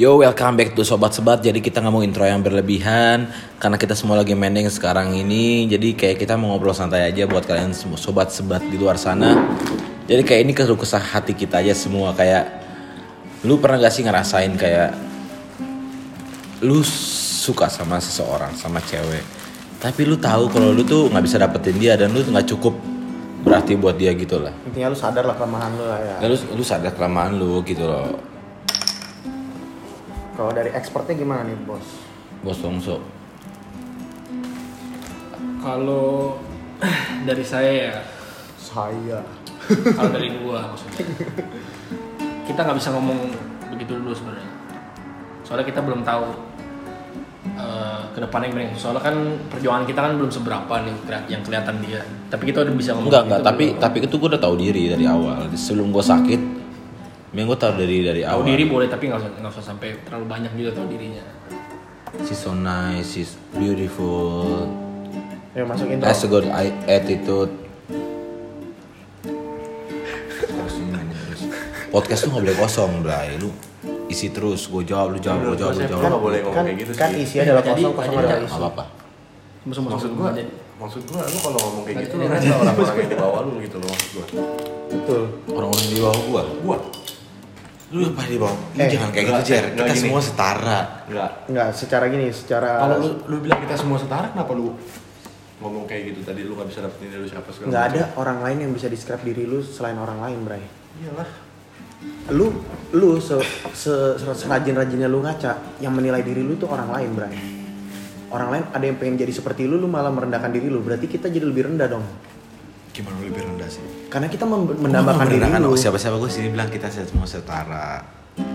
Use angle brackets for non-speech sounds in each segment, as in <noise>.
Yo, welcome back to Sobat Sebat. Jadi kita nggak mau intro yang berlebihan karena kita semua lagi mending sekarang ini. Jadi kayak kita mau ngobrol santai aja buat kalian semua sobat sebat di luar sana. Jadi kayak ini keluh kesah hati kita aja semua kayak lu pernah gak sih ngerasain kayak lu suka sama seseorang sama cewek tapi lu tahu kalau lu tuh nggak bisa dapetin dia dan lu nggak cukup berarti buat dia gitu lah intinya lu sadar lah kelemahan lu lah ya dan lu, lu sadar kelemahan lu gitu loh kalau dari expertnya gimana nih bos bos Bongso Kalau <clears throat> dari saya ya, saya kalau dari gua maksudnya, kita nggak bisa ngomong begitu dulu sebenarnya. Soalnya kita belum tahu uh, ke depannya gimana. Soalnya kan perjuangan kita kan belum seberapa nih yang kelihatan dia. Tapi kita udah bisa ngomong. enggak enggak gitu tapi belum. tapi itu gue udah tahu diri dari awal sebelum gue sakit memang gue tahu dari dari tahu awal. diri boleh tapi nggak usah nggak usah sampai terlalu banyak juga tahu dirinya. she's so nice she's beautiful. Ya masuk intro has a good i- attitude. Podcast tuh nggak boleh kosong Bray. Lu isi terus gue jawab lu jawab gue jawab lu jawab. nggak boleh ngomong kan, kayak gitu kan sih. isi adalah Jadi- kosong kosong adalah isi apa apa Masuk maksud gua maksud gua lu kalau ngomong kayak gitu lu orang-orang yang di bawah lu gitu loh maksud gua? Betul. Orang-orang di bawah gua? Gua lu apa di bawah lu Eh, jangan kayak gitu enggak, Jer. enggak kita gini. semua setara. Enggak. Nggak secara gini secara kalau lu lu bilang kita semua setara kenapa lu ngomong kayak gitu tadi? Lu nggak bisa dapetin dari siapa segala nggak ada orang lain yang bisa describe diri lu selain orang lain Bray. Iyalah. Lu lu se, se, serajin rajinnya lu ngaca yang menilai diri lu tuh orang lain Bray. Orang lain ada yang pengen jadi seperti lu lu malah merendahkan diri lu. Berarti kita jadi lebih rendah dong gimana lu lebih rendah sih karena kita mendambakan diri lu siapa siapa gue sini bilang kita semua setara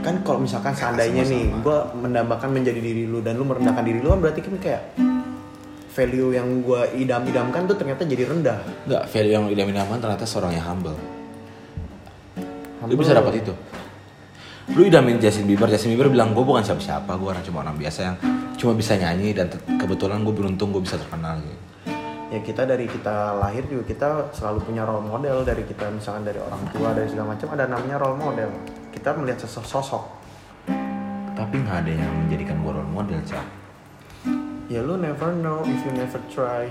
kan kalau misalkan Ya, seandainya nih sama-sama. gue mendambakan menjadi diri lu dan lu merendahkan diri lu kan berarti kan kayak value yang gue idam-idamkan tuh ternyata jadi rendah Enggak, value yang tidak minamakan ternyata seorang yang humble. Lu Humble. bisa dapat itu. Lu idamin Justin Bieber, Justin Bieber bilang gue bukan siapa-siapa, gue orang cuma orang biasa yang cuma bisa nyanyi dan kebetulan gue beruntung gue bisa terkenal gitu. Ya kita dari kita lahir juga kita selalu punya role model dari kita misalkan dari orang tua dari segala macam ada namanya role model kita melihat sosok sosok Tapi nggak ada yang menjadikan gue role model, Cak. ya lu never know if you never try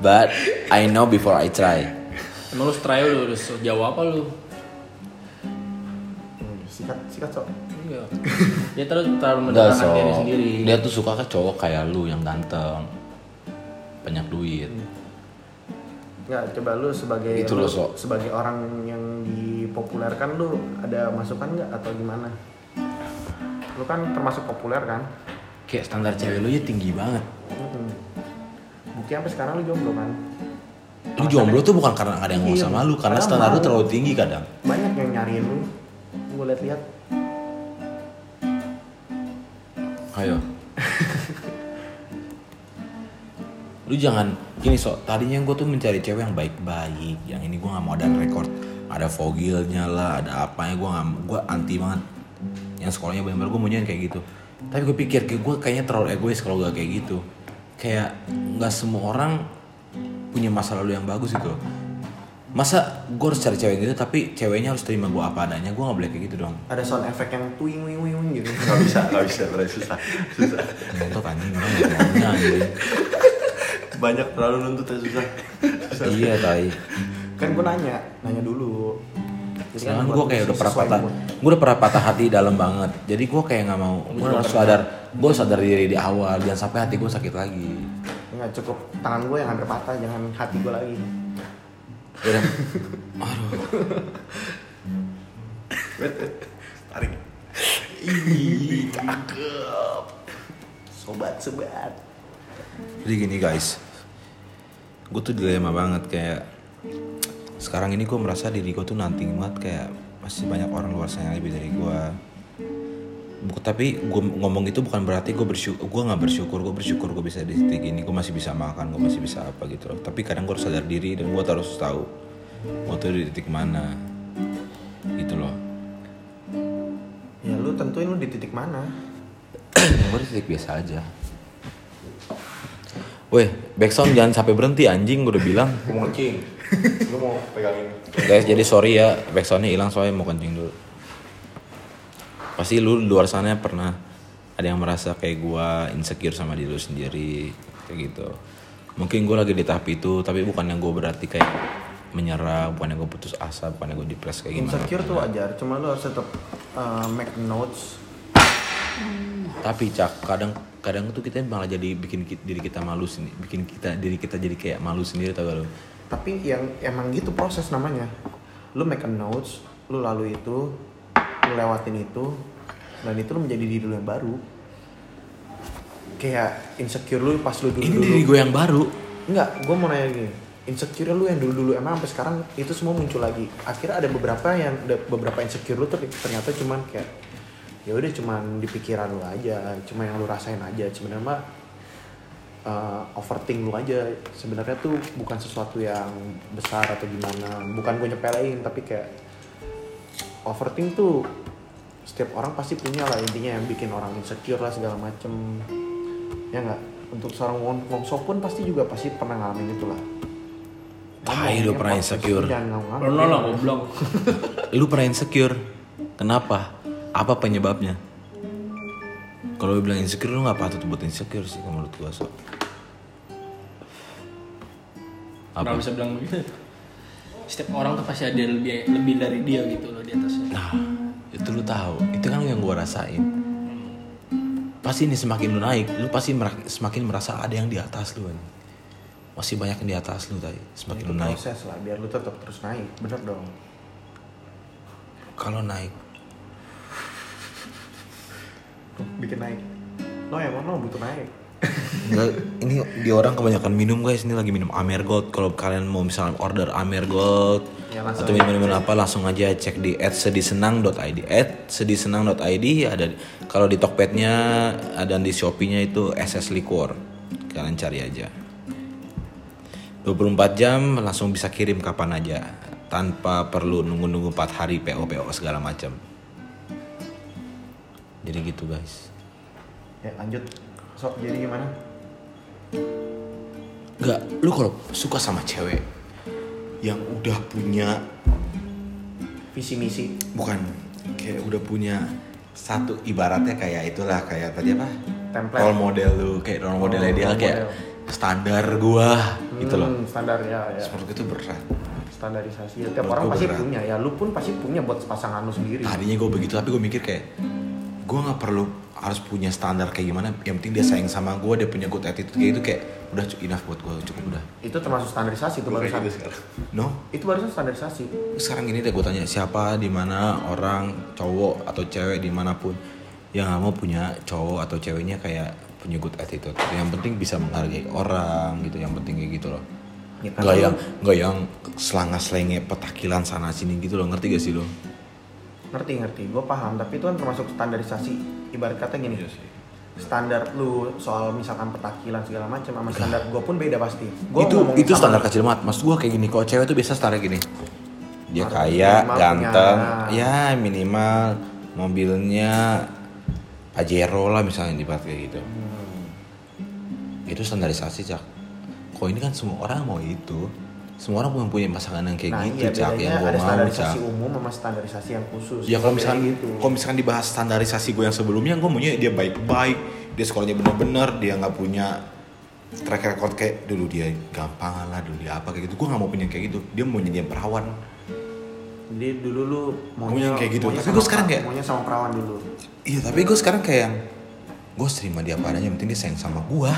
But I know before I try. Emang lu try udah, udah sejauh apa lu? Hmm, sikat sikat sok Enggak. Dia terlalu terlalu mendengarkan so. diri sendiri. Dia tuh suka ke cowok kayak lu yang ganteng. Banyak duit. nggak coba lu sebagai Itu lu Sok. sebagai orang yang dipopulerkan lu ada masukan nggak atau gimana lu kan termasuk populer kan Kayak standar cewek lu ya tinggi banget. Hmm. bukti sampai sekarang lu jomblo kan Lu jomblo tuh bukan karena ada yang mau Iya, sama lu, karena karena standar lu terlalu tinggi kadang. banyak yang nyariin lu gue liat-liat Ayo. lu jangan gini so tadinya gue tuh mencari cewek yang baik-baik yang ini gue nggak mau ada record ada fogilnya lah ada apanya gue nggak gue anti banget. Yang sekolahnya bener-bener gue maunya kayak gitu. Tapi gue pikir kayak gue kayaknya terlalu egois kalau gak kayak gitu. Kayak nggak semua orang punya masa lalu yang bagus gitu masa gue harus cari cewek gitu tapi ceweknya harus terima gue apa adanya? Gue nggak boleh kayak gitu dong. Ada sound effect yang twing wing wing wing gitu. Nggak bisa nggak bisa berarti susah susah. Nonton anjing orang nggak maunya anjing? Banyak terlalu nuntut ya susah. Susah. Iya tai. Kan gue nanya nanya dulu. Jadi kan buat gue kayak udah pernah sesuai patah, mood. gue udah pernah patah hati dalam banget. Jadi gue kayak nggak mau, gue harus sadar, gue sadar diri di awal, jangan sampai hati gue sakit lagi. nggak cukup tangan gue yang hampir patah jangan hati gue lagi Udah, aduh, tarik. Ih, cakep. Sobat sobat jadi gini guys, gue tuh dilema banget kayak sekarang ini gue merasa diri gue tuh nanti banget kayak masih banyak orang luar sana yang lebih dari gue. Tapi gue ngomong itu bukan berarti gue bersyukur, gue nggak bersyukur, gue bersyukur gue bisa di titik ini, gue masih bisa makan, gue masih bisa apa gitu loh. Tapi kadang gue harus sadar diri dan gue harus tahu gue tuh di titik mana, gitu loh. ya lu tentuin lu di titik mana <clears throat> gue di titik biasa aja. Weh, backsound jangan sampai berhenti anjing gue udah bilang. gue mau kencing lu mau pegangin Guys, jadi sorry ya backsoundnya hilang soalnya mau kencing dulu. Pasti lu di luar sana pernah ada yang merasa kayak gua insecure sama diri lu sendiri? Kayak gitu. Mungkin gua lagi di tahap itu tapi bukan yang gue berarti kayak menyerah bukan yang gue putus asa bukan yang gue depres kayak gimana. Insecure tuh wajar cuma lu harus tetap uh, make notes. Tapi cak kadang kadang tuh kita malah jadi bikin ki- diri kita malu sendiri bikin kita diri kita jadi kayak malu sendiri tau gak lu? Tapi yang emang gitu proses namanya. Lu make a notes lu lalu itu lu lewatin itu dan itu lu menjadi diri lu yang baru kayak insecure lu pas lu dulu ini dulu diri gue yang baru Enggak, gue mau nanya gini. Insecure lu yang dulu-dulu emang sampai sekarang itu semua muncul lagi. Akhirnya ada beberapa yang ada beberapa insecure lu tuh ternyata cuman kayak ya udah cuman di pikiran lu aja, cuma yang lu rasain aja. Sebenarnya mah uh, overthink lu aja. Sebenarnya tuh bukan sesuatu yang besar atau gimana. Bukan gue nyepelein tapi kayak overthink tuh setiap orang pasti punya lah intinya yang bikin orang insecure lah segala macem. Ya nggak? Untuk seorang Wong, Wong Sok pun pasti juga pasti pernah ngalamin itu lah. Tai, lu pernah insecure. jangan ngomong Pernah lah goblok. <laughs> lu pernah insecure? Kenapa? Apa penyebabnya? Kalau lu bilang insecure lu nggak patut buat insecure sih kalau menurut gua so Kenapa apa? bisa bilang begitu? Setiap orang tuh pasti ada yang lebih lebih dari dia gitu loh di atasnya. nah itu lu tahu. Itu kan yang gua rasain. Pasti ini semakin lu naik lu pasti mera- semakin merasa ada yang di atas lu kan masih banyak yang di atas lu tadi semakin itu lu naik. proses lah biar lu tetap terus naik. Bener dong. Kalau naik. Bikin naik. No emang no butuh naik Enggak, ini di orang kebanyakan minum guys. Ini lagi minum Amer Gold. Kalau kalian mau misalnya order Amer Gold Ya, atau minum-minum apa langsung aja cek di @sedisenang.id. @sedisenang.id ada kalau di Tokpednya ada di Shopee-nya itu SS Liquor. Kalian cari aja. 24 jam langsung bisa kirim kapan aja tanpa perlu nunggu-nunggu 4 hari PO PO segala macam. Jadi gitu guys. ya lanjut sok jadi gimana Enggak, lu kalau suka sama cewek yang udah punya visi misi bukan kayak udah punya satu ibaratnya kayak itulah kayak tadi apa? Template. Role model lu, kayak role Oh, dia role kayak model. standar gua gitu loh. Hmm, standar ya ya Seperti itu berat. standarisasi ya, tiap Menurut orang pasti berat. punya ya lu pun pasti punya buat pasangan lu sendiri Tadinya gue begitu tapi gue mikir kayak gue nggak perlu harus punya standar kayak gimana. Yang penting dia sayang sama gue, dia punya good attitude kayak itu kayak udah enough buat gue cukup udah. itu termasuk standarisasi itu barusan. No, itu barusan standarisasi. Sekarang gini deh gue tanya siapa di mana orang cowok atau cewek di mana pun yang nggak mau punya cowok atau ceweknya kayak punya good attitude. Yang penting bisa menghargai orang gitu yang penting kayak gitu loh. Ya, kan nggak yang nggak yang selanga selenge petakilan sana sini gitu loh ngerti gak sih lo ngerti ngerti. Gue paham tapi itu kan termasuk standarisasi. Ibarat kata gini Iya standar lu soal misalkan petakilan segala macam sama standar gue pun beda pasti. Gua itu itu standar kecil banget. Maksud gue kayak gini kalau cewek tuh biasa standar gini? Dia Harus kaya minimal ganteng. Punya- ya minimal. Mobilnya Pajero lah misalnya di kayak gitu. Itu standarisasi cak. Kok ini kan semua orang mau itu semua orang punya pasangan yang kayak nah gitu iya cak yang gue mau standarisasi cak. umum sama standarisasi yang khusus. Ya kalau misalkan gitu. kalau misalkan dibahas standarisasi gue yang sebelumnya gue maunya dia baik-baik dia sekolahnya bener-bener dia nggak punya track record kayak dulu dia gampang lah dulu dia apa kayak gitu. Gue nggak mau punya kayak gitu. Dia mau jadi perawan. Jadi dulu lu Maunya kayak gitu. Tapi gua sekarang kayak- maunya sama perawan dulu. Iya tapi gue sekarang kayak yang gue terima dia apa adanya yang penting dia sayang sama gue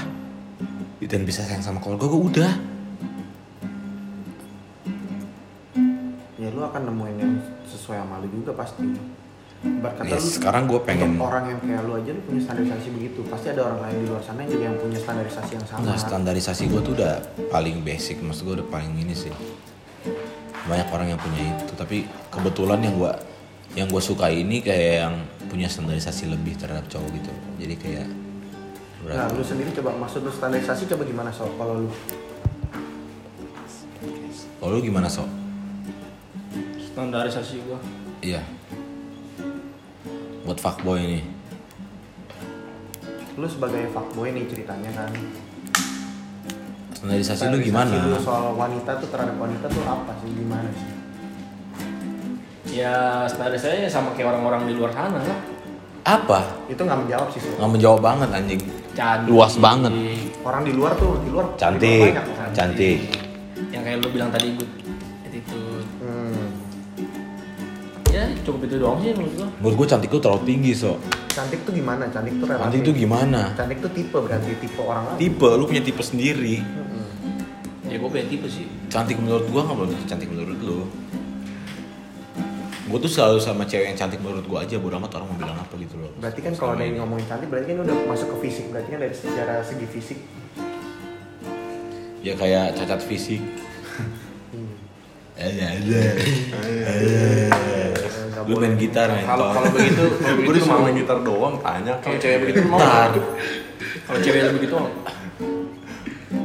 dan bisa sayang sama keluarga gue udah akan nemuin yang sesuai sama lu juga pasti Ibarat kata Ya, lu sekarang gue pengen orang yang kayak lu aja lu punya standarisasi begitu pasti ada orang lain di luar sana yang juga yang punya standarisasi yang sama Nah, standarisasi gue tuh udah paling basic, maksud gue udah paling ini sih. Banyak orang yang punya itu, tapi kebetulan yang gue yang gue suka ini kayak yang punya standarisasi lebih terhadap cowok gitu. Jadi kayak nah lu sendiri coba maksud lu standarisasi coba gimana so kalau lu Kalau lu gimana sok? Standarisasi gua. Iya. Buat fuckboy ini. lu sebagai fuckboy nih ceritanya kan Standarisasi lu Standarisasi gimana? lu soal wanita tuh terhadap wanita tuh apa sih gimana sih Ya standarisasinya sama kayak orang-orang di luar sana lah. Apa? Itu nggak menjawab sih. Nggak menjawab banget anjing. Cantik. Luas banget. Orang di luar tuh, di luar di luar Cantik, banyak, kan? cantik. Yang kayak lu bilang tadi good attitude. Hmm. Ya cukup itu doang sih menurut gua. Menurut gue cantik lu terlalu tinggi so. Cantik tuh gimana? Cantik tuh relatif. Cantik tuh gimana? Cantik tuh tipe berarti tipe orang lain. Tipe, lu punya tipe sendiri. Mm-mm. Ya gua punya tipe sih. Cantik menurut gua nggak belum tentu cantik menurut lu. Gue tuh selalu sama cewek yang cantik menurut gua aja, bodo amat orang mau bilang apa gitu loh. Berarti kan kalau ada yang ngomongin cantik, berarti kan udah masuk ke fisik. Berarti kan dari secara segi fisik. Ya kayak cacat fisik. Hmm. Ada, ada. Nggak Lu main gitar main Kalau kalau begitu, <laughs> kalau Gue begitu mau. main gitar doang, tanya Kalau cewek begitu mau. Kalau cewek yang begitu mau.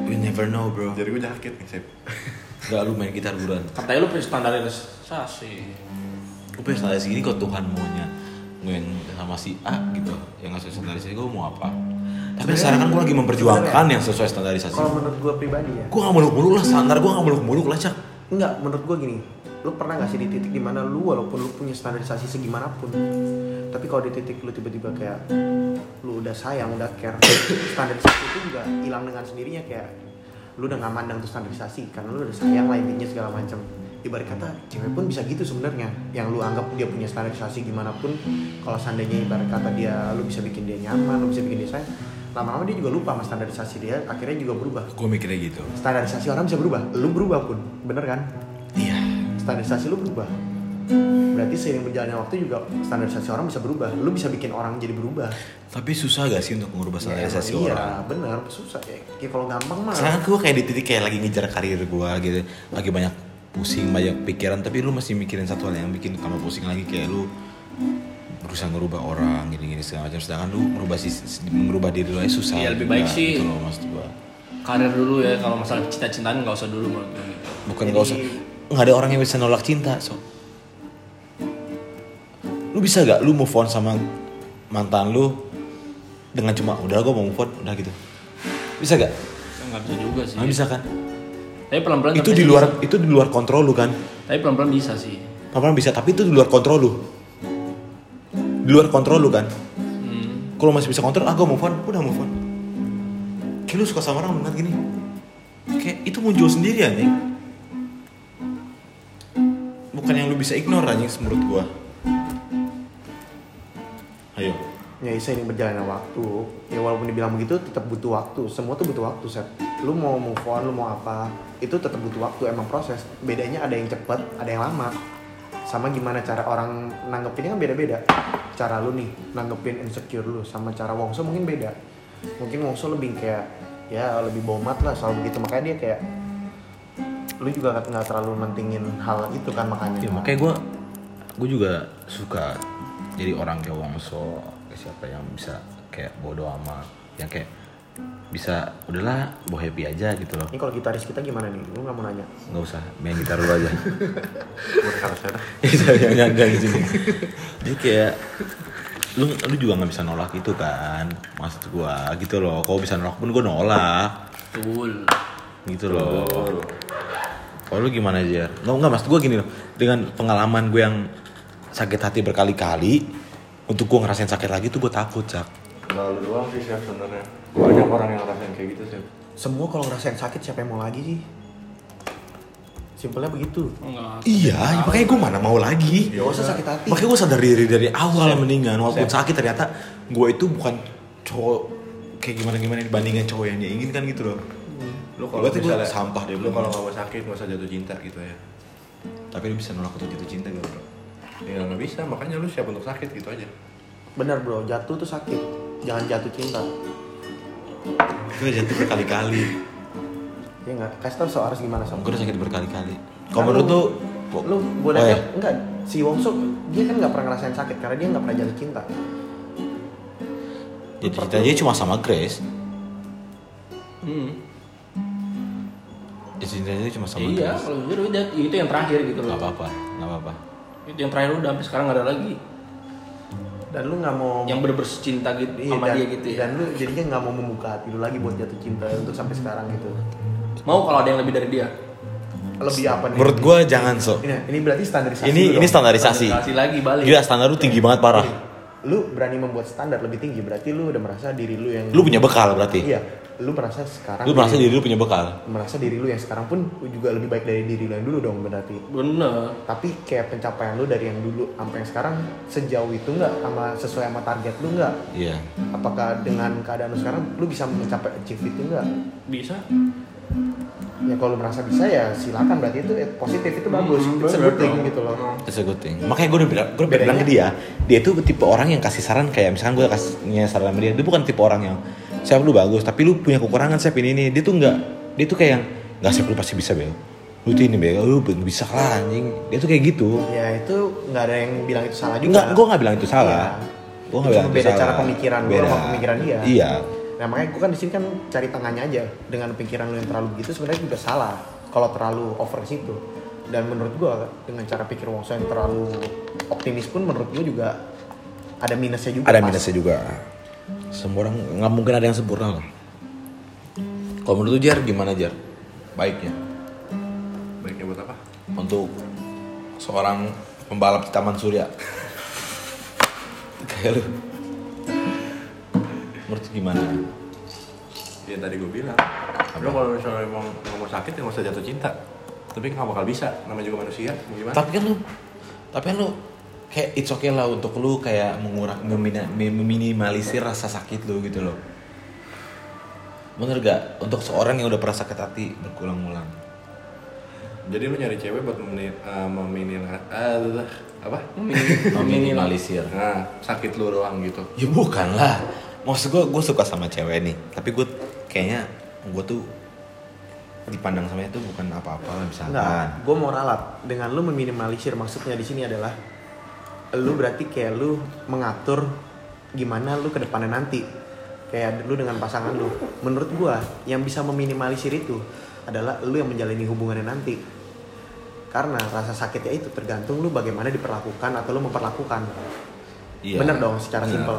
We never know bro. Jadi gue sakit nih, Sep. Gak lu main gitar buruan. Katanya lu punya standarisasi. Gue pengen standar segini kok Tuhan maunya main sama si A gitu yang nggak sesuai standarisasi gue mau apa tapi sekarang kan gue lagi memperjuangkan yang sesuai standarisasi Kalau menurut gue pribadi ya. gue gak muluk-muluk lah standar gue gak muluk-muluk lah cak Enggak, menurut gue gini. Lu pernah gak sih di titik di mana lu walaupun lu punya standarisasi segimanapun. Tapi kalau di titik lu tiba-tiba kayak lu udah sayang, udah care. standarisasi itu juga hilang dengan sendirinya kayak lu udah gak mandang tuh standarisasi karena lu udah sayang lah intinya segala macam ibarat kata cewek pun bisa gitu sebenarnya yang lu anggap dia punya standarisasi gimana pun kalau seandainya ibarat kata dia lu bisa bikin dia nyaman lu bisa bikin dia sayang lama-lama dia juga lupa sama standarisasi dia akhirnya juga berubah gue mikirnya gitu standarisasi orang bisa berubah lu berubah pun bener kan standarisasi lu berubah. Berarti seiring berjalannya waktu juga standarisasi orang bisa berubah. Lu bisa bikin orang jadi berubah. Tapi susah gak sih untuk mengubah standarisasi Ya, orang? iya bener. Susah. Ya Kayak kalau gampang mah. Sekarang gue kayak di titik kayak lagi ngejar karir gue gitu. Lagi banyak pusing banyak pikiran. Tapi lu masih mikirin satu hal yang bikin kamu pusing lagi. Kayak lu berusaha ngerubah orang gini-gini segala macam. Sedangkan lu merubah si, merubah diri lu aja susah Iya, lebih juga, baik sih. gitu loh maksud gue Karir dulu ya. Kalau masalah cinta-cintaan nggak usah dulu menurut gue bukan Jadi- gak usah nggak ada orang yang bisa nolak cinta so. Lu bisa gak lu move on sama mantan lu dengan cuma udah gue mau move on. Udah gitu. Bisa gak Ya, nggak bisa juga sih. nggak bisa kan? Tapi pelan-pelan itu tapi di bisa. luar itu di luar kontrol lu kan? Tapi pelan-pelan bisa sih. pelan bisa tapi itu di luar kontrol lu. Di luar kontrol lu kan? Hmm. kalau masih bisa kontrol ah gue move on. Udah move on. Kayak lu suka sama orang ngeliat gini. Kayak itu muncul sendiri anjing bukan yang lu bisa ignore anjing menurut gua. Ayo. Ya seiring berjalannya waktu. Ya walaupun dibilang begitu tetap butuh waktu. Semua tuh butuh waktu set lu mau move on lu mau apa itu tetap butuh waktu. Emang proses. Bedanya ada yang cepet ada yang lama. Sama gimana cara orang nanggepinnya kan beda-beda. Cara lu nih nanggepin insecure lu sama cara Wongso mungkin beda. Mungkin Wongso lebih kayak ya lebih bomat lah soal begitu. Makanya dia kayak lu juga nggak terlalu mentingin hal itu kan makanya. Ya, makanya gua gua juga suka jadi orang kayak Wongso kayak siapa yang bisa kayak bodo amat yang kayak bisa udahlah bawa happy aja gitu loh. Ini kalau gitaris kita gimana nih? Lu nggak mau nanya? Nggak usah main gitar dulu aja. Gue jangan jangan jangan di sini. Jadi kayak lu lu juga nggak bisa nolak itu kan maksud gua gitu loh. Kalau bisa nolak pun gua nolak. Betul. gitu loh kalau lu gimana aja nggak nggak maksud gua gini loh. Dengan pengalaman gue yang sakit hati berkali-kali untuk gua ngerasain sakit lagi tuh gue takut cak Gak lu doang sih, Sep, sebenarnya. Banyak orang yang ngerasain kayak gitu, Sep. semua kalau ngerasain sakit siapa yang mau lagi sih? Simpelnya begitu. Enggak. iya makanya gue mana mau lagi. Gak usah sakit hati. Makanya gue sadar diri dari awal mendingan walaupun sakit ternyata gue itu bukan cowok kayak gimana gimana dibandingin cowok yang dia inginkan gitu loh Lu kalau Berarti misalnya sampah deh, Lu belum. kalau gak mau sakit, gak usah jatuh cinta gitu ya. tapi lu bisa nolak untuk jatuh cinta gak bro. Ya nggak bisa, makanya lu siap untuk sakit gitu aja. bener bro. Jatuh tuh sakit. Jangan jatuh cinta. Gue jatuh berkali-kali. Ya nggak? Kasih tau so harus gimana sama gue udah sakit berkali-kali. Kalau menurut lu- tuh lu gue Oh, lihat ya. enggak si Wongso dia kan nggak pernah ngerasain sakit karena dia nggak pernah jatuh cinta. Jatuh cintanya cuma sama Grace. Hmm. Jatuh cintanya cuma sama Iya, kalau jujur udah itu yang terakhir gitu loh. apa-apa nggak apa-apa Itu yang terakhir udah sampai sekarang nggak ada lagi. dan lu nggak mau Yang bener-bener cinta gitu Iya, sama dan, dia gitu ya. dan lu jadinya nggak mau membuka hati lu lagi buat jatuh cinta untuk sampai sekarang gitu Mau kalau ada yang lebih dari dia. lebih apa nih menurut gue jangan so ini, ini berarti standarisasi ini ini dong. standarisasi Kasih lagi balik. Gila standar lu tinggi banget parah lu berani membuat standar lebih tinggi berarti lu udah merasa diri lu yang Lu punya bekal berarti. iya lu merasa sekarang Lu merasa diri lu punya bekal. merasa diri lu yang sekarang pun juga lebih baik dari diri lu yang dulu dong berarti bener tapi kayak pencapaian lu dari yang dulu sampai yang sekarang sejauh itu nggak sama sesuai sama target lu nggak Iya. apakah dengan keadaan lu sekarang lu bisa mencapai achieve itu nggak bisa ya kalau merasa bisa ya silakan berarti itu eh, positif itu bagus Hmm, it's a good thing gitu loh It's a good thing. Makanya gue udah bilang, gue udah Bedanya- bilang ke dia, dia tuh tipe orang yang kasih saran kayak misalkan gue kasih saran sama dia, dia bukan tipe orang yang siap lu bagus, tapi lu punya kekurangan siap ini ini. Dia tuh nggak, dia tuh kayak yang nggak siap lu pasti bisa bel. Lu tuh ini bel, lu bisa lah anjing. Dia tuh kayak gitu. ya itu nggak ada yang bilang itu salah juga Enggak, gue nggak bilang itu salah. Iya. Gue nggak bilang itu beda salah. cara pemikiran Beda. sama pemikiran dia. Iya. Nah makanya gue kan di sini kan cari tengahnya aja dengan pikiran lu yang terlalu begitu sebenarnya juga salah kalau terlalu over ke situ. Dan menurut gue dengan cara pikir Wongso yang terlalu optimis pun menurut gue juga ada minusnya juga. Ada pas. minusnya juga. Semua orang nggak mungkin ada yang sempurna lah. Kalau menurut lu Jar gimana Jar? Baiknya Baiknya buat apa? untuk seorang pembalap di Taman Surya. <laughs> Kayak lu. Menurut gimana? Ya tadi gue bilang, lo kalau misalnya emang nggak mau sakit ya nggak usah jatuh cinta. Tapi nggak bakal bisa, namanya juga manusia. Gimana? Tapi kan lu, tapi kan lu kayak it's okay lah untuk lu kayak mengurang meminimalisir rasa sakit lu gitu loh. Bener gak? Untuk seorang yang udah pernah sakit hati berulang-ulang. Jadi lu nyari cewek buat memini, uh, meminimal, uh, apa? Meminimalisir. Nah, sakit lu doang gitu. Ya bukan lah. Maksud gue, gue suka sama cewek nih. Tapi gue kayaknya gue tuh dipandang sama itu bukan apa-apa lah misalkan. Enggak, gue mau ralat dengan lu meminimalisir maksudnya di sini adalah lu berarti kayak lu mengatur gimana lu ke depannya nanti. Kayak lu dengan pasangan lu. Menurut gua yang bisa meminimalisir itu adalah lu yang menjalani hubungannya nanti. Karena rasa sakitnya itu tergantung lu bagaimana diperlakukan atau lu memperlakukan. Iya. Bener dong secara Bener. simpel.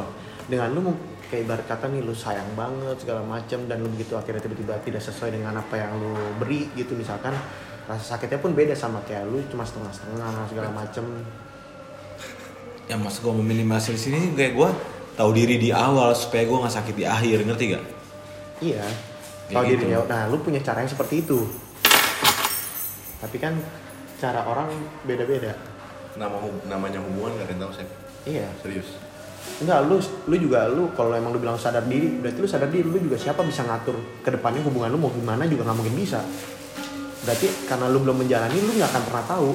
Dengan lu kayak ibarat kata nih lu sayang banget segala macem dan lu begitu akhirnya tiba-tiba tidak sesuai dengan apa yang lu beri gitu misalkan rasa sakitnya pun beda sama kayak lu cuma setengah-setengah segala macem Yang maksud gue meminimalisir di sini kayak gue tahu diri di awal supaya gue nggak sakit di akhir ngerti gak? iya Kayak kalau gitu. dirinya nah lu punya cara yang seperti itu tapi kan cara orang beda-beda Nama hub- namanya hubungan gak ada yang tahu sih. iya Serius. Enggak lu lu juga lu kalau emang lu bilang sadar diri berarti lu sadar diri lu juga siapa bisa ngatur ke depannya hubungan lu mau gimana juga nggak mungkin bisa. Berarti karena lu belum menjalani lu nggak akan pernah tahu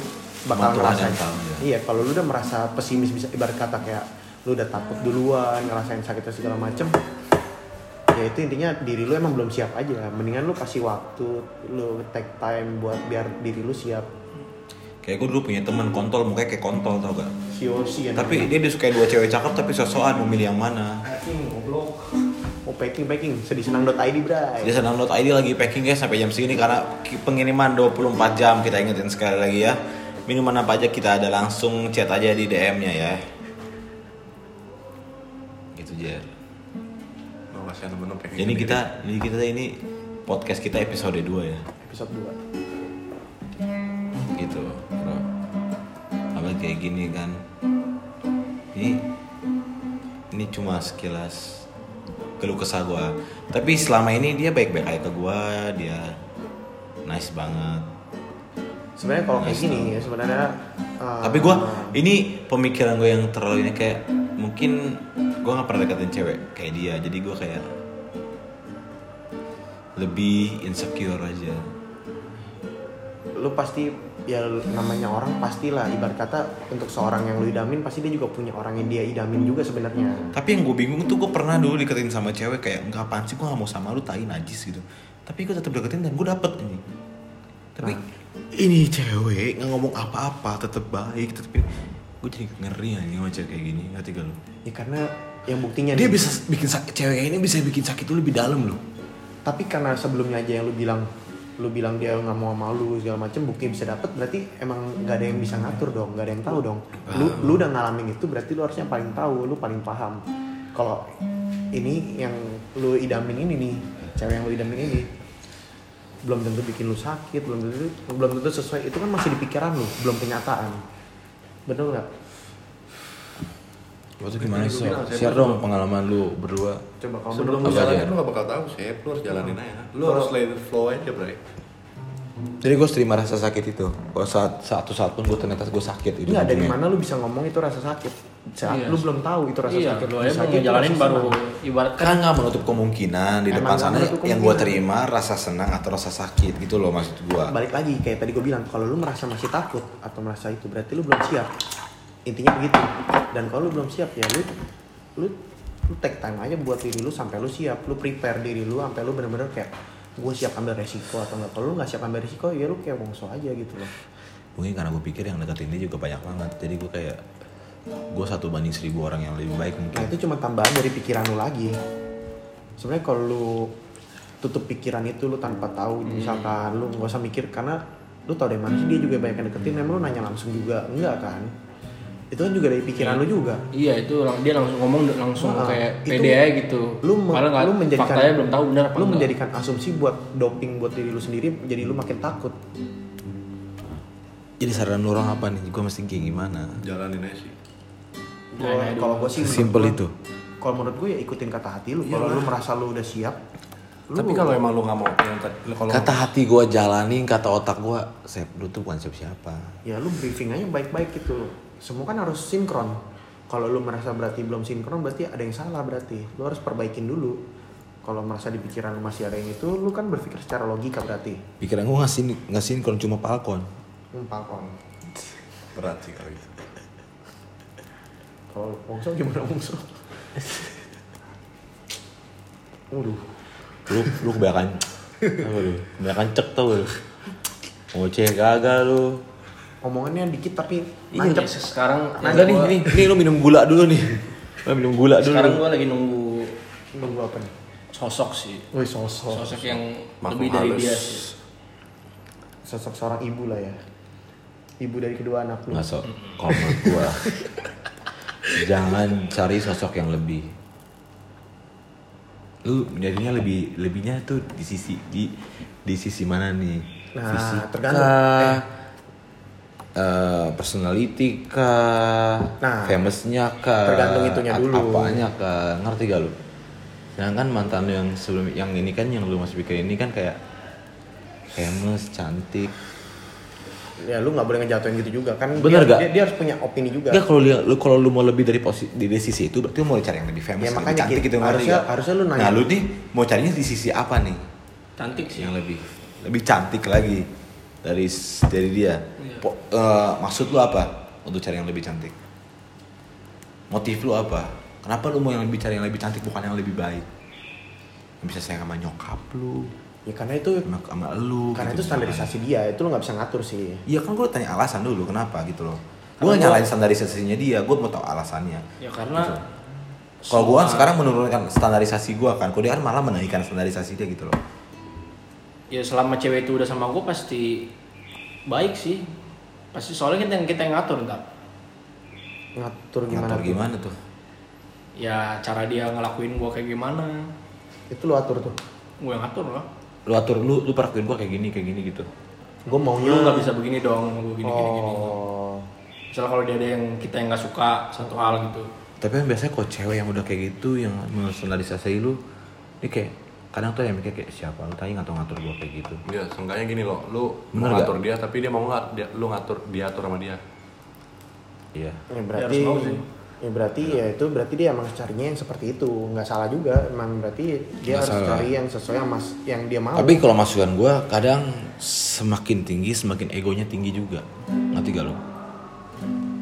bakal ngerasain. tahu, ya. iya kalau lu udah merasa pesimis bisa ibarat kata kayak lu udah takut duluan ngerasain sakitnya segala macem ya itu intinya diri lu emang belum siap aja. Mendingan lu kasih waktu lu take time buat biar diri lu siap Kayak gue dulu punya teman kontol mukanya kayak kontol tau gak? ya Tapi dia disukai dua cewek cakep tapi sosokan memilih yang mana. packing goblok mau packing packing sedih senang.id bray Dia senang download ID lagi packing guys sampai jam segini karena pengiriman 24 jam kita ingetin sekali lagi ya. Minuman apa aja kita ada langsung chat aja di DM-nya ya. Gitu Jer. Kasihan temen Jadi gini. kita jadi kita ini podcast kita episode 2 ya. episode 2 Gitu, kayak gini kan. Ini ini cuma sekilas keluh kesah gue tapi selama ini dia baik-baik aja ke gue dia nice banget sebenarnya kalau kayak Nice gini tau. ya sebenarnya uh, tapi gue ini pemikiran gue yang terlalu ini kayak mungkin gue nggak pernah deketin cewek kayak dia jadi gue kayak lebih insecure aja lu pasti ya namanya orang pastilah. Ibarat kata untuk seorang yang lu idamin pasti dia juga punya orang yang dia idamin juga sebenarnya. Tapi yang gue bingung tuh gue pernah dulu deketin sama cewek kayak nggak apaan sih? Gue gak mau sama lu tai najis gitu. Tapi gue tetap deketin dan gue dapet ini tapi ini cewek nggak ngomong apa-apa tetap baik tetap ini. Gue jadi ngeri aja sama cewek kayak gini. Ngerti gak lu? Ya karena yang buktinya dia nih, bisa bikin sakit cewek ini bisa bikin sakit lu lebih dalam loh. Tapi karena sebelumnya aja yang lu bilang lu bilang dia nggak mau sama lu segala macem bukti bisa dapet berarti emang nggak ada yang bisa ngatur dong nggak ada yang tahu dong. Lu lu udah ngalamin itu berarti lu harusnya paling tahu lu paling paham. Kalau ini yang lu idamin ini nih cewek yang lu idamin ini belum tentu bikin lu sakit belum tentu belum tentu sesuai itu kan masih di pikiran lu belum kenyataan. Bener nggak Tuh gimana sih? Share dong pengalaman lu berdua. Coba kalau Sebelum lu jalanin lu gak bakal tahu sih, lu harus jalanin aja. Lu harus let it flow aja, bray. Jadi gue terima rasa sakit itu. Kalau saat satu saat pun gue ternyata gue sakit itu. Enggak dari mana lu bisa ngomong itu rasa sakit? Saat Iya. lu belum tahu itu rasa iya sakit. lu aja sakit jalanin baru ibaratkan kan nggak menutup kemungkinan di Emang depan sana yang gue terima rasa senang atau rasa sakit gitu loh maksud gue. balik lagi kayak tadi gue bilang kalau lu merasa masih takut atau merasa itu berarti lu belum siap intinya begitu dan kalau lu belum siap ya lu lu lu take time aja buat diri lu sampai lu siap. Lu prepare diri lu sampai lu bener-bener kayak gue siap ambil resiko atau enggak. Kalau lu nggak siap ambil resiko ya lu kayak bongso aja gitu loh. Mungkin karena gue pikir yang deketin dia juga banyak banget. Jadi gue kayak gue satu banding seribu orang yang lebih baik nah mungkin. itu cuma tambahan dari pikiran lu lagi. Sebenarnya kalau lu tutup pikiran itu lu tanpa tahu misalkan lu nggak usah mikir karena lu tau dari mana sih dia juga banyak yang deketin. Emang lu nanya langsung juga? Enggak kan itu kan juga dari pikiran lu juga iya itu dia langsung ngomong langsung Nah, kayak itu pede aja gitu lu me- Padahal nggak- lu menjadikan faktanya belum tahu benar apa lu enggak. menjadikan asumsi buat doping buat diri lu sendiri jadi lu makin takut Jadi saran lu orang apa nih? Gue mesti kayak gimana? Jalanin aja sih. Gua- Nah, kalau gue sih gua- itu. kalau menurut gue ya ikutin kata hati lu kalau lu merasa lu udah siap lu Tapi kalau emang lu nggak mau yang kalau Kata hati gue jalanin, kata otak gue, Sep, lu tuh bukan siapa siapa. ya lu briefing aja baik-baik gitu semua kan harus sinkron kalau lu merasa berarti belum sinkron berarti ada yang salah berarti lu harus perbaikin dulu kalau merasa di pikiran lu masih ada yang itu lu kan berpikir secara logika berarti Pikiran gue ngasih ngasih kalau cuma palkon. hmm, palkon berat sih kalau gitu. kalau Wongso gimana Wongso Waduh, Lu lu kebanyakan <laughs> lu? Kebanyakan cek tau lu. Ngoceh gagal lu. Omongannya dikit tapi iya nancep. guys, sekarang Enggak nih, gua- nih, nih lu minum gula dulu nih. Lu minum gula dulu. sekarang gue lagi nunggu Nunggu apa nih? sosok sih Wih sosok. sosok yang Makhluk lebih dari halus. dia sih Sosok seorang ibu lah ya. Ibu dari kedua anak lu. Kalau menurut gua jangan cari sosok yang lebih. Lu jadinya lebih lebihnya tuh di sisi di di sisi mana nih? Nah, Fisika, tergantung. eh, personality kah, Nah, famousnya kah, tergantung itunya dulu. apanya kah, ngerti gak lu? Sedangkan mantan lu yang sebelum yang ini kan yang lu masih pikir ini kan kayak famous, cantik, Ya lu nggak boleh ngejatuhin gitu juga kan. Bener dia, gak? Dia, dia harus punya opini juga. Enggak kalau lu, lu kalau lu mau lebih dari posisi dari sisi itu berarti lu mau cari yang lebih famous, Ya, lebih makanya cantik gitu. gitu ngerti Harusnya- nggak? harusnya lu nanya. Nah, lu nih mau carinya di sisi apa nih? cantik sih Yang lebih lebih cantik lagi dari dari dia. Iya. Po- eh, maksud lu apa untuk cari yang lebih cantik? Motif lu apa? Kenapa lu mau yang lebih cari yang lebih cantik bukan yang lebih baik? Yang bisa sayang sama nyokap lu, Ya karena itu sama, sama lu. karena gitu itu standarisasi dia. Itu lu nggak bisa ngatur sih. Iya kan gue tanya alasan dulu kenapa gitu loh. Gue gua- nyalain standarisasinya dia, gue mau tahu alasannya. ya karena Kalau gue kan sekarang menurunkan standarisasi gue kan, kalau dia kan malah menaikkan standarisasi dia gitu loh. Ya selama cewek itu udah sama gue pasti baik sih pasti soalnya kita yang kita yang ngatur ntar Ngatur gimana? Ngatur tuh? gimana tuh? ya cara dia ngelakuin gue kayak gimana Itu lu atur tuh. gue yang ngatur lah Lu atur lu, lu perhatiin gue kayak gini, kayak gini gitu. Gue maunya. lu nggak bisa begini dong gue gini gini gini Oh. misalnya kalau dia ada yang kita yang nggak suka satu hal gitu Tapi kan biasanya kok cewek yang udah kayak gitu, yang menstandarisasi lu, ini kayak kadang tuh yang mikir kayak siapa lu tanya ngatur-ngatur gue kayak gitu. Iya, seenggaknya gini loh, lu Bener mau ngatur dia tapi dia mau nggak dia, lu ngatur dia atur sama dia. Iya. Ya berarti harus mau sih. ya berarti ya itu berarti dia emang carinya yang seperti itu nggak salah juga emang berarti dia Nggak harus salah. cari yang sesuai yang mas yang dia mau Tapi kalau masukan gue kadang semakin tinggi semakin egonya tinggi juga. Ngerti gak lo?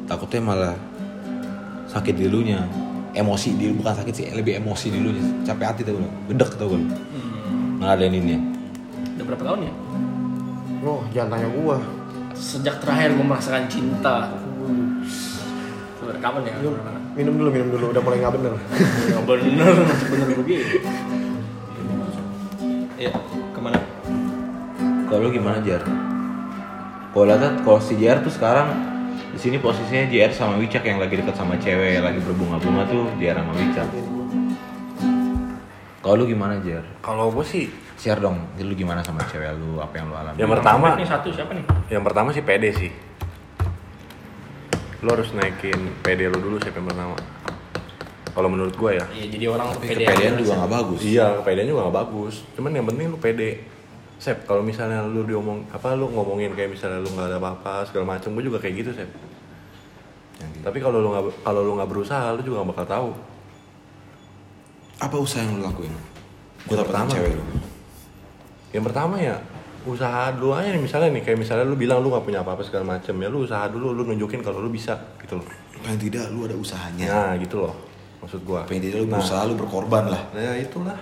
Takutnya malah sakit di dulunya. Emosi di bukan sakit sih, lebih emosi di dulunya. Capek hati tau lo. Gedek tau lo. hmm. Ngeladeninnya. udah berapa tahun ya oh jangan tanya gua sejak terakhir gue merasakan cinta Sudah kapan ya? minum, minum dulu minum dulu udah mulai nggak bener Nggak bener, masih <laughs> bener begini. Iya, ke mana? Kalau lu gimana Jar? Kalau lihat kalau si Jar tuh sekarang di sini posisinya JR sama Wicak yang lagi deket sama cewek lagi berbunga-bunga tuh JR sama Wicak. Kalau lu gimana Jar? Kalau gue sih Share dong, lu gimana sama cewek lu, apa yang lu alami? Yang pertama- Ini satu siapa nih? yang pertama sih pede sih. Lu harus naikin pede lu dulu siapa yang pertama. Kalau menurut gue ya. Iya jadi orang Tapi kepedean juga nggak bagus. Iya, kepedean juga gak bagus. Cuman yang penting lu pede. Sep, kalau misalnya lu diomong apa lu ngomongin kayak misalnya lu nggak ada apa-apa segala macam, gue juga kayak gitu, Sep. Yang gitu. Tapi kalau lu nggak kalau lu nggak berusaha, lu juga gak bakal tahu. Apa usaha yang lu lakuin? Gue pertama. cewek lu. Yang pertama ya usaha dulu aja nih misalnya nih kayak misalnya lu bilang lu nggak punya apa-apa segala macam ya lu usaha dulu lu nunjukin kalau lu bisa gitu loh Paling tidak lu ada usahanya. nah gitu loh maksud gua Paling tidak lu nah, berusaha, lu berkorban lah. ya itulah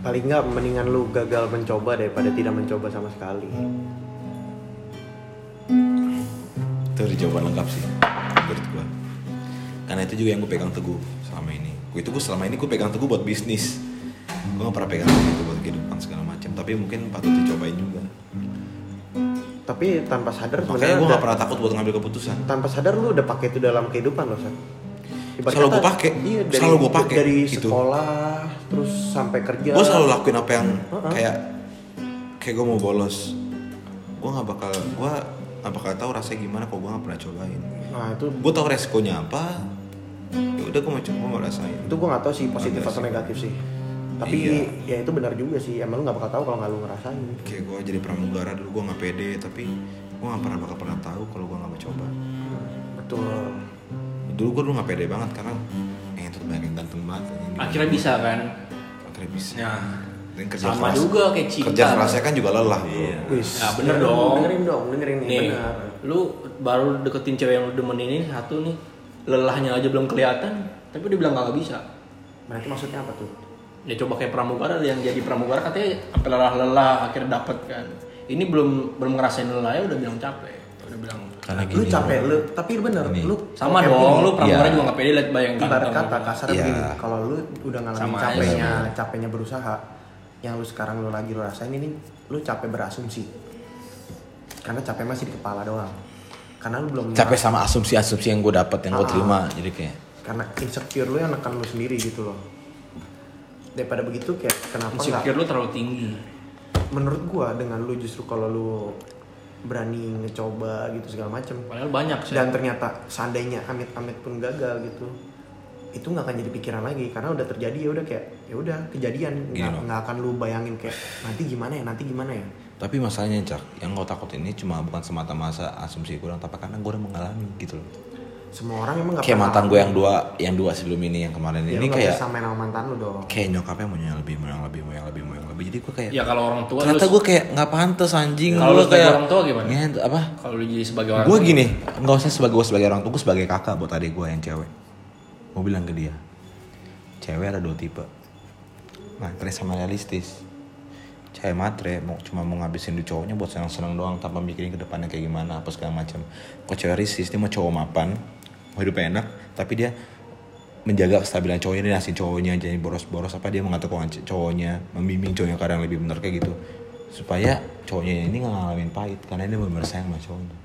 paling nggak mendingan lu gagal mencoba daripada tidak mencoba sama sekali Itu udah jawaban lengkap sih menurut gua. Karena itu juga yang gue pegang teguh selama ini. Gue itu gue selama ini gue pegang teguh buat bisnis. Gue gak pernah pegang teguh buat kehidupan segala macam. Tapi mungkin patut dicobain juga. tapi tanpa sadar Makanya gue udah- gak pernah takut buat ngambil keputusan. tanpa sadar lu udah pakai itu dalam kehidupan lo Sat. Ibarat Selalu gua pakai. iya, dari, Selalu gua pakai, dari gitu. sekolah terus sampai kerja Gue selalu lakuin apa yang Heeh. kayak kayak gue mau bolos. Gue gak bakal gue gak bakal tahu rasanya gimana kalau gue gak pernah cobain. nah itu Gue tahu resikonya apa. Ya udah gue mau coba mau rasain. itu gua nggak tahu sih positif atau negatif sih tapi ya itu benar juga sih emang lu nggak bakal tahu kalau nggak lu ngerasain kayak gue jadi pramugara dulu gue nggak pede tapi gue nggak pernah bakal pernah tahu kalau gue nggak mau coba betul dulu gue dulu nggak pede banget karena eh itu banyak yang ganteng banget. Akhirnya bisa kan. akhirnya bisa Nah, dan kerja sama keras juga kayak cinta. kerja kerasnya kan juga lelah Iya. Wis, Ya, bener dong. dengerin dong dengerin nih, Nih, lu baru deketin cewek yang lu demen ini satu nih lelahnya aja belum kelihatan, tapi dia bilang nggak bisa. berarti maksudnya apa tuh Ya coba kayak pramugara yang jadi pramugara katanya sampai lelah-lelah akhirnya dapet kan. Ini belum belum ngerasain lelah ya udah bilang capek, udah bilang karena lu capek lu tapi bener Ini. lu sama dong, begini, lu pramugara Iya. juga nggak pede liat bayang ibarat kata kasar Iya. begini kalau lu udah ngalamin Sama aja capeknya sih. capeknya berusaha yang lu sekarang lu lagi lu rasain ini lu capek berasumsi karena capek masih di kepala doang karena lu belum capek sama asumsi-asumsi yang gue dapat yang gue Ah. terima jadi kayak karena insecure lu yang nekan lu sendiri gitu loh daripada begitu kayak kenapa nggak insecure lu terlalu tinggi. menurut gua dengan lu justru kalau lu berani ngecoba gitu segala macem. Padahal banyak sih. dan ternyata seandainya amit-amit pun gagal gitu itu nggak akan jadi pikiran lagi. Karena udah terjadi ya udah kayak ya udah kejadian. Nggak nggak akan lu bayangin kayak nanti gimana ya nanti gimana ya? Tapi masalahnya cak yang gue takut ini cuma bukan semata-mata asumsi gue tapi karena gue udah mengalami gitu loh semua orang emang nggak kayak pernah mantan gue yang dua yang dua sebelum ini yang kemarin. Ya, ini kayak main sama mantan lu dong. kayak nyokapnya mau yang lebih mau yang lebih mau yang lebih mau yang lebih. Jadi gue kayak Ya kalau orang tua ternyata gue kayak nggak pantas anjing. Kalau lu sebagai orang tua gimana? Ngent- apa? Kalau lu jadi sebagai orang gue gini nggak usah sebagai gue sebagai orang tua gue sebagai kakak buat adik gue yang cewek. Gue bilang ke dia cewek ada dua tipe. Matre sama realistis. Cewek matre mau cuma mau ngabisin duit cowoknya buat senang senang doang tanpa mikirin ke depannya kayak gimana apa segala macam. Kok cewek realistis dia mau cowok mapan hidup enak tapi dia menjaga kestabilan cowoknya dia ngasih cowoknya jadi boros-boros apa dia mengatur keuangan cowoknya membimbing cowoknya kadang lebih benar kayak gitu. Supaya cowoknya ini nggak ngalamin pahit karena dia benar sayang sama cowoknya.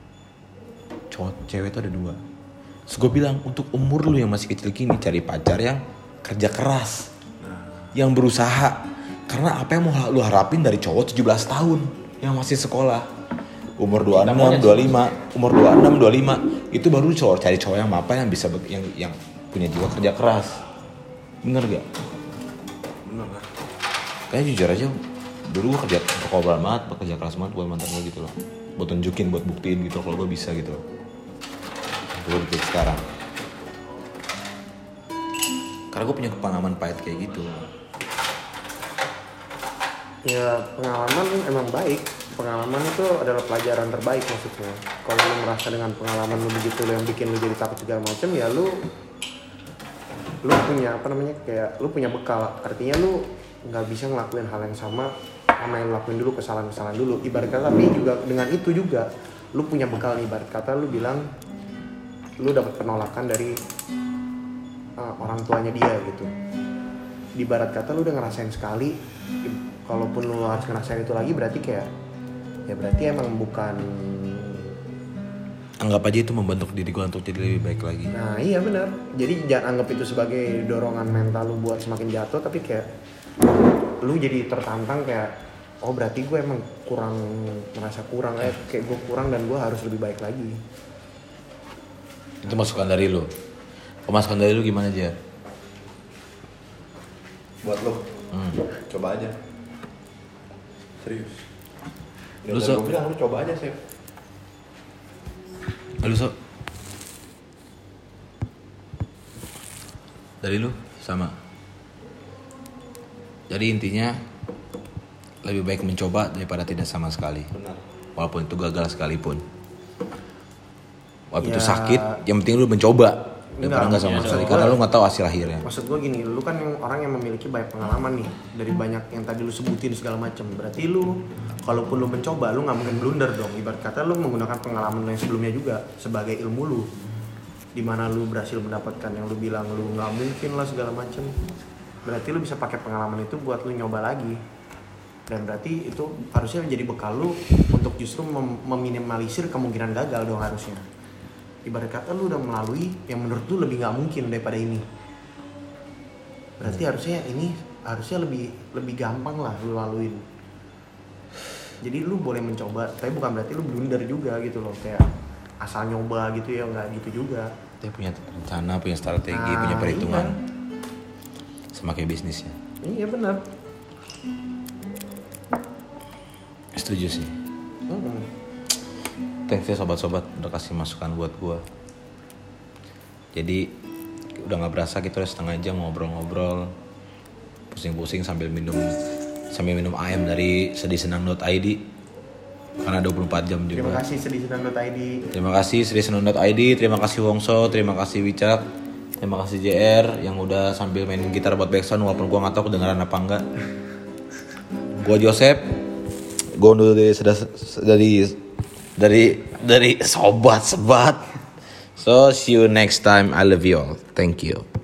Cowok cewek itu ada dua. Terus gue bilang untuk umur lu yang masih kecil gini cari pacar yang kerja keras yang berusaha. Karena apa yang mau lu harapin dari cowok 17 tahun yang masih sekolah umur 26, 25, umur 26, 25 itu baru cowok cari cowok yang apa yang bisa yang yang punya jiwa kerja keras. Bener gak? bener lah. Kayaknya jujur aja dulu gue kerja berkorban banget, bekerja keras banget buat mantan gue gitu loh. Buat tunjukin, buat buktiin gitu kalau gue bisa gitu gue detik sekarang. Karena gue punya pengalaman pahit kayak gitu ya pengalaman emang baik. Pengalaman itu adalah pelajaran terbaik maksudnya. Kalau lu merasa dengan pengalaman lu begitu lu yang bikin lu jadi takut segala macam ya lu lu punya apa namanya kayak lu punya bekal. Artinya lu nggak bisa ngelakuin hal yang sama sama yang lakuin dulu kesalahan-kesalahan dulu. Ibarat kata tapi juga dengan itu juga lu punya bekal nih. Ibarat kata lu bilang lu dapat penolakan dari uh, orang tuanya dia gitu. Di barat kata lu udah ngerasain sekali kalaupun lu harus ngerasain itu lagi berarti kayak ya berarti emang bukan anggap aja itu membentuk diri gue untuk jadi lebih baik lagi. Nah iya benar. Jadi jangan anggap itu sebagai dorongan mental lu buat semakin jatuh tapi kayak lu jadi tertantang kayak oh berarti gue emang kurang merasa kurang eh kayak gue kurang dan gue harus lebih baik lagi. Itu masukan dari lu. Pemasukan dari lu gimana aja buat lo Hmm. coba aja serius Dan Lu, So? bilang lu coba aja sih Lu so? Dari lu sama. Jadi intinya lebih baik mencoba daripada tidak sama sekali. benar Walaupun itu gagal sekalipun. Walaupun itu Ya. sakit, yang penting lu mencoba daripada Enggak, nggak sama iya sekali. dong. Karena lu nggak tahu hasil akhirnya. Maksud gue gini, lu kan yang orang yang memiliki banyak pengalaman nih dari banyak yang tadi lu sebutin segala macam. Berarti lu, kalaupun lu mencoba, lu nggak mungkin blunder dong. Ibarat kata lu menggunakan pengalaman lu yang sebelumnya juga sebagai ilmu lu, di mana lu berhasil mendapatkan yang lu bilang lu nggak mungkin lah segala macam. Berarti lu bisa pakai pengalaman itu buat lu nyoba lagi. Dan berarti itu harusnya menjadi bekal lu untuk justru mem- meminimalisir kemungkinan gagal dong harusnya ibarat kata lu udah melalui yang menurut lu lebih nggak mungkin daripada ini berarti harusnya ini harusnya lebih lebih gampang lah lu laluin jadi lu boleh mencoba tapi bukan berarti lu blunder juga gitu loh kayak asal nyoba gitu ya nggak gitu juga Dia punya rencana, punya strategi, Nah, punya perhitungan. iya. Sama kayak bisnisnya. iya benar Setuju sih. Mm-mm. Thanks ya sobat-sobat udah kasih masukan buat gua. Jadi udah nggak berasa kita udah setengah jam ngobrol-ngobrol, pusing-pusing sambil minum sambil minum ayam dari sedihsenang.id karena 24 jam terima juga. kasih sedih senang.id Terima kasih sedihsenang.id, terima kasih Wongso, terima kasih Wicak, terima kasih JR yang udah sambil mainin gitar buat backsound walaupun gua nggak tahu kedengaran apa enggak. Gua Joseph, gua undur dari dari dari dari sobat sebat. So see you next time. I love you all. Thank you.